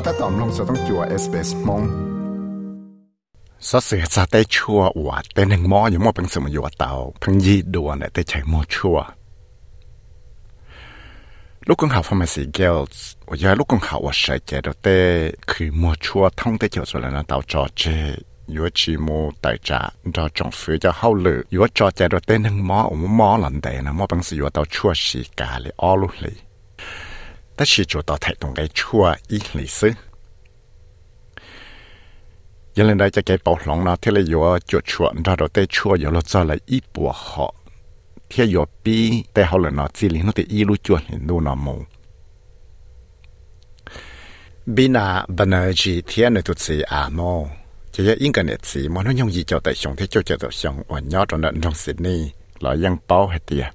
ก็ถ้าตอมลงสต้องจัวเอสเปสมงสเสียจะได้ชัวว่าแต่หนึ่งมออยู่มอเป็นสมอยู่เตาพังยีดวเนี่ใช้มอชัวลูกกงเขาฟอร์มาซีเกลส์ว่าอย่าลูกกงเขาว่าใช้เจดเต้คือมอชัวท่องได้เจียวส่วนนั้นเตาจอเจยู่ชีโมไตจ่าจอจงฟื้จะเข้าเลยอยู่จอเจดเต้หนึ่งมออมมอหลันเดนะมอเป็นสิอยู่เตาชัวสีกาเลยอ้อลุเลย แต่是做到太动嘅错一历史。原来大家给保龙呢，听了有就错，你知道对错有了做了一波好，听有比对好了呢，这里那的一路做领路那么。比那不能去天的都是阿么，这些应该的字，我那用意就在上天就叫做上我鸟中的用是你来养包系啲。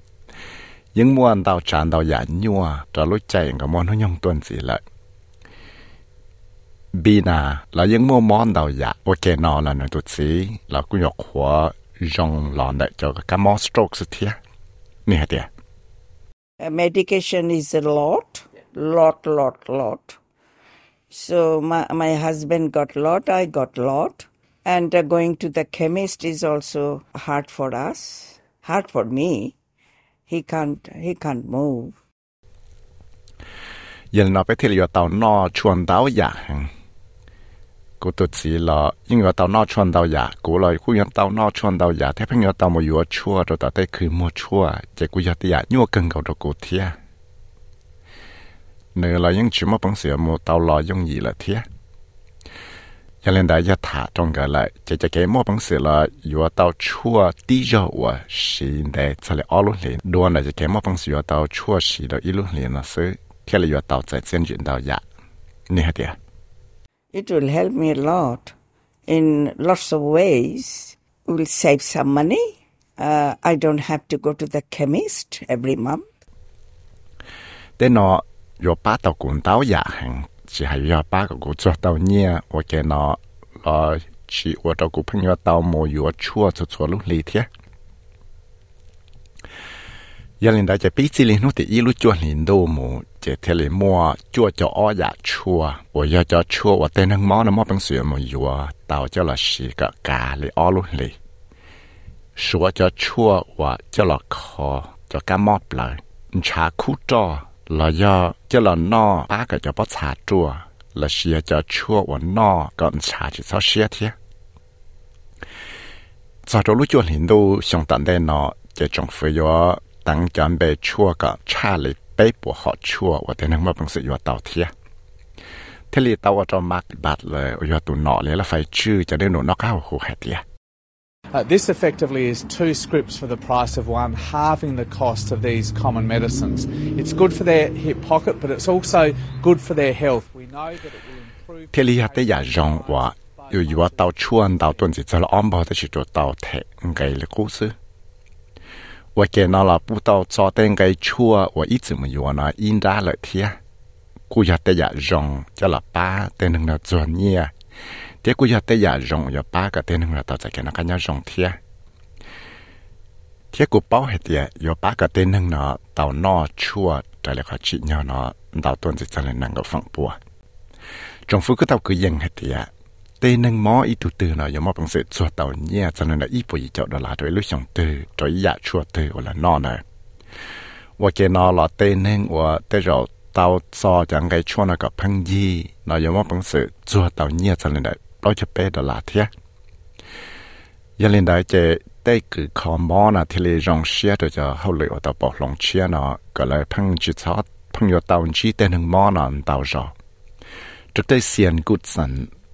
những muốn đào tràn đào giả nhua cho lúc chạy cả món nó nhông tuần gì lại bi na là những mua món đào giả ok nó là nó tụt xí là cũng nhọc khóa dòng lòn để cho cái món stroke sự thiệt nè hả tiệt medication is a lot, lot, lot, lot. So my, my husband got lot, I got lot. And uh, going to the chemist is also hard for us, hard for me. He can't, he can't move. giờ nó phải thì tàu nó chuan tàu giả. Cô tụt chỉ là nhưng mà tàu nó chuan tàu giả cô là cô yang tàu nó chuan tàu giả thế phải tàu một yếu chua rồi tàu thấy cứ mua chua chỉ cô giờ tiệt nhưng mà cần cầu được cú thiệt nữa là những chuyện mà bằng sửa mua tàu lo dùng gì là thiệt cho nên đại gia thả trong cái lại chỉ chỉ cái mua bằng sửa là yếu tàu chua tí giờ và xí để cho lại alo liền đua là chỉ cái mua bằng sửa tàu chua xí đó ít lúc liền là sứ thế là yếu tàu tại trên chuyển tàu giả nè hả tiệt It will help me a lot in lots of ways. It will save some money. Uh, I don't have to go to the chemist every month. để nó yo ba tàu cũng tàu giả hàng chỉ hay yo ba cái cũng cho tàu nhia và cái nó là chỉ và tàu cũng phăng yo tàu mua yo chua cho chua lúc lý thế giờ lên chỉ biết chỉ nó thì ít chua lên đâu chỉ thế là mua chua cho ó nhà chua và yo cho chua và tên hàng món nó mua bằng sữa mà yo tàu cho là xì cả cả lấy ó lúc lý sữa cho chua và cho là kho cho cá mót lại cho cái เราย่อจะเรานอป้าก็จะป้อชาจัวเราเชียจะชั่ววันนอก่อนชาจะเศร้าเชียเทียจากตัวลูกจวนเห็นดูชงตันได้นอจะจงฟื้นตั้งจันไปชั่วกับชาลิเปปวดหอชั่ววันแต่นั่งมาเป็นสิยอต่อเทียทะเลต่วจะมักบัดเลยอยอตุนนอเลยแล้วไฟชื่อจะได้หนุนนอกเข้าหูแหเทีย Uh, this effectively is two scripts for the price of one, halving the cost of these common medicines. It's good for their hip pocket, but it's also good for their health. We know that it will improve. thế li hạt tế giả rong và yêu yêu tàu chuan tàu tuần chỉ cho là om bao tới chỉ cho tàu thể cái là cố sự và cái nó là bu tàu cho tên cái chua và ít gì mà yêu nó in ra lợi thế cú hạt tế giả rong cho là ba tên năng là chuẩn nhia thế cũng giờ tới giờ rong giờ ba cái tên là tao sẽ cái nó cái nhau rong thế, thế cũng bảo hết giờ giờ ba cái tên hưng nó tao nó chua trái lại khó chịu nhau nó tao tuần sẽ lên năng cái phẳng bùa trong phút cái tao cứ dừng hết giờ tên hưng mó ít từ từ nó giờ mó bằng sự chua tao nhẹ cho nên là ít bụi chậu đó là rồi lúc xong từ rồi dạ chua từ là nó này ว่าเกนอลอเต้นเองว่าเตจอเตาซอจังไกชวนกับพังยีนอยมอปังสือจัวเตาเนียจันเลย เราจะไปดอลลาร์เทียยันเล่นได้เจได้คือคอมอนะที่เลยรองเชียจะจะเขาเลยอตบอลงเชียนะก็เลยพังจิตซอดพังยอตาวจีแต่หนึ่งมอนะตาวจอจุดได้เสียนกุดสัน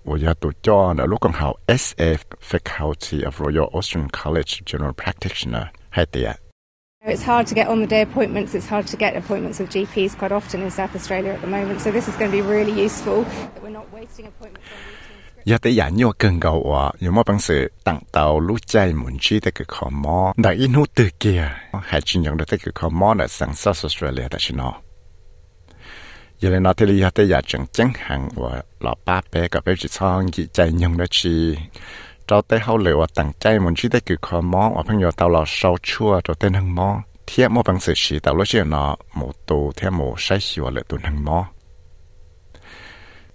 วยาตัวจอนะลูกของเขา SF Faculty of Royal Australian College General Practitioner. ให้เตีย It's hard to get on the day appointments. It's hard to get appointments with GPs quite often in South Australia at the moment. So this is going to be really useful that we're not wasting appointments on routine scripts. giờ tế giả nhiều cần cầu à nhiều mà bằng sự tặng tàu lúc chạy muốn chi tới cái khó mò đã in hút từ kia hay chỉ nhận được tới cái khó mò là sang South Australia đó chứ nó giờ này nó thì lý tế giả chẳng chẳng hàng và lọ ba bé gặp bé chỉ xong chỉ chạy nhận đó chi. Cho tới hậu lửa tặng chạy muốn chi tới cái khó mò và 朋友 tàu lọ sâu chua cho tên hăng mò thiệt mà bằng sự chỉ tàu lúc chứ nó một tù theo một sai xíu là tụi hăng mò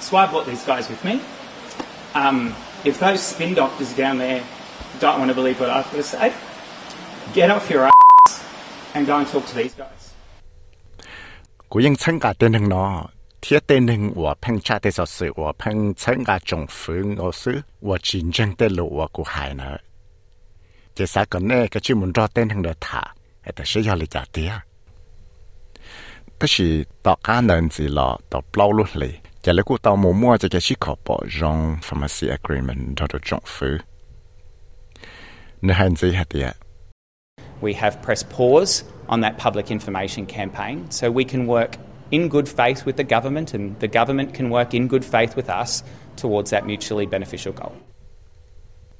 So I brought these guys with me. Um, if those spin doctors down there don't want to believe what I've got to say, get off your ass and go and talk to these guys. Yên chân cả tên hưng nó, thiết tên hưng của phong cha tế giáo của phong chân cả trọng phu ngô sư của chiến tranh tế lộ của cụ hải nữa. Chỉ xã còn nè, cái chuyện muốn rõ tên hưng đỡ thả, ở tại sẽ do lý giả tía. Tức là tỏ cá nền gì lọ, tỏ bao lúc lì, จะเล้กูเตาหมูมัวจะแกชิขอปอจอง pharmacy agreement ดอดจงฟื้นในฮันซีฮัตยะ We have pressed pause on that public information campaign so we can work in good faith with the government and the government can work in good faith with us towards that mutually beneficial goal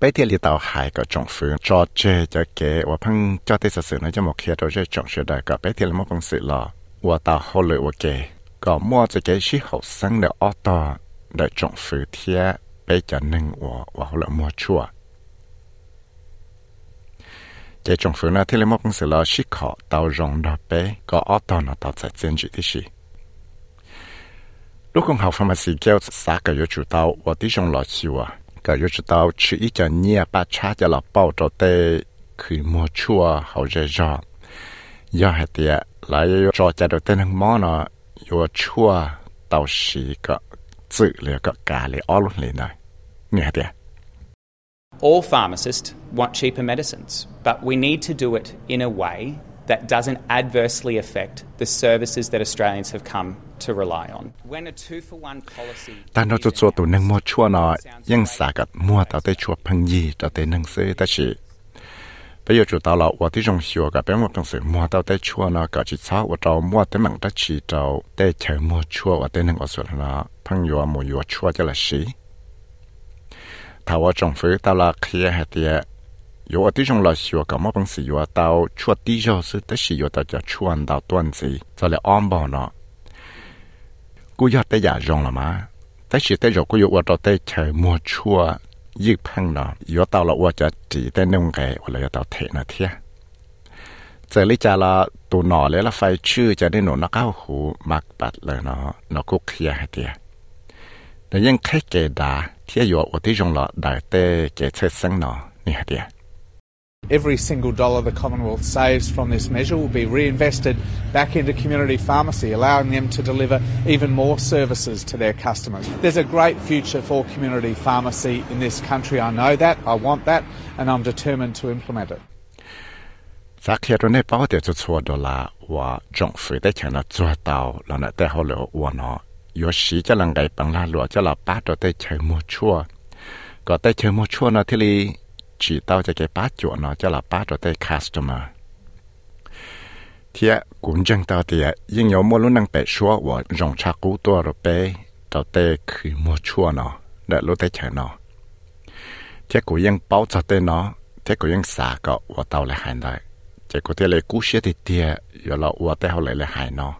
ปเทียลีเตาหายก็จงฟื้นจอเจจะเกว่าพังจอเตสสื่อนะจะหมกเคีตัวเจจงเชื่อได้ก็ไปเทียลมอพังสื่อหล่อว่าเตาโฮเลยว่าเก có mua cho cái sĩ học sinh để ô tô để trồng phứ thiết bây giờ nâng và và họ lại mua chua cái trồng phứ này thì là một công sự là sĩ khó tàu rộng đó bé có ô tô nó tàu chạy trên chỉ thì lúc con học sĩ kêu xã cái yếu chủ tàu và tí trong lọ chiều à cái yếu chủ tàu chỉ ít cho nhẹ ba cha cho là bao cho tê khi mua chua hậu dễ dò do hạt tiệt lại cho cha được tên hàng món nó ยัวชั่วเตาชีก็จืดเลยก็กาเลยอ้อลุ่นเลยหน่อยเนี่ยเดีย All pharmacists want cheaper medicines, but we need to do it in a way that doesn't adversely affect the services that Australians have come to rely on. When a two for one policy แต่เราจะตัวตัวหนึ่งมัวชั่วหน่อยยังสากัดมัวต่อแต่ชั่วพังยีต่อต่ซื้อแต่ชี bây giờ chủ tao là tôi tí trong hiểu cả bên một công sự mua tao tới chua nó cả chỉ sao tôi tao mua tới mảng đất chỉ tao tới chờ mua chua và tới năng ở số nó phăng yo mua yo chua cho là gì thảo ở trong phía tao là kia hay tiệt yo ở tí trong là hiểu cả một công sự yo tao chua tí cho sự tới sự yo tao cho chua ăn tao tuần gì cho là an bảo nó cú yo tới giả rong là má, tới sự tới rồi cú yo ở tới chờ mua chua ยึดพังเนาะยตาเราว่าจะจีแต่นุ่งไงว่าเราจะตาเทนะเทียเจอลิจาละตัวหนอเลยละไฟชื่อจะได้หนูนักเข้าหูมักปัดเลยเนาะนกุกเคียให้เตียแต่ยังแค่เกดาเทียยัว่าที่จงละได้แต่เกเชสังเนาะนี่ฮะเดีย Every single dollar the Commonwealth saves from this measure will be reinvested back into community pharmacy, allowing them to deliver even more services to their customers. There's a great future for community pharmacy in this country. I know that, I want that, and I'm determined to implement it. chỉ tao cho cái bát chỗ nó cho là bát rồi tới customer thì cũng chẳng tao thì nhưng nhiều mua luôn năng bể xóa và rong cha cú tua rồi bé tao tê khi mua chua nó để lúc tới chờ nó thì cũngยังbao cho tới nó thì cũngยังxả cái và tao lại hành lại chỉ có thể là cú xế thì tiệt rồi là và tới họ lại lại hành nó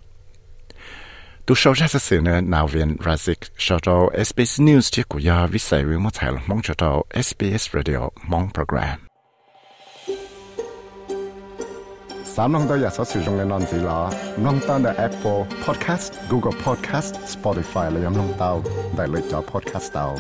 tu sau ra sự nữa nào viện Razik cho cho SBS News chiếc của ya vi sai với một thái mong cho cho SBS Radio mong program. Sam nông tôi giờ sẽ sử dụng non gì là long tao là Apple Podcast, Google Podcast, Spotify là yam long tao, đại lựa chọn podcast tao.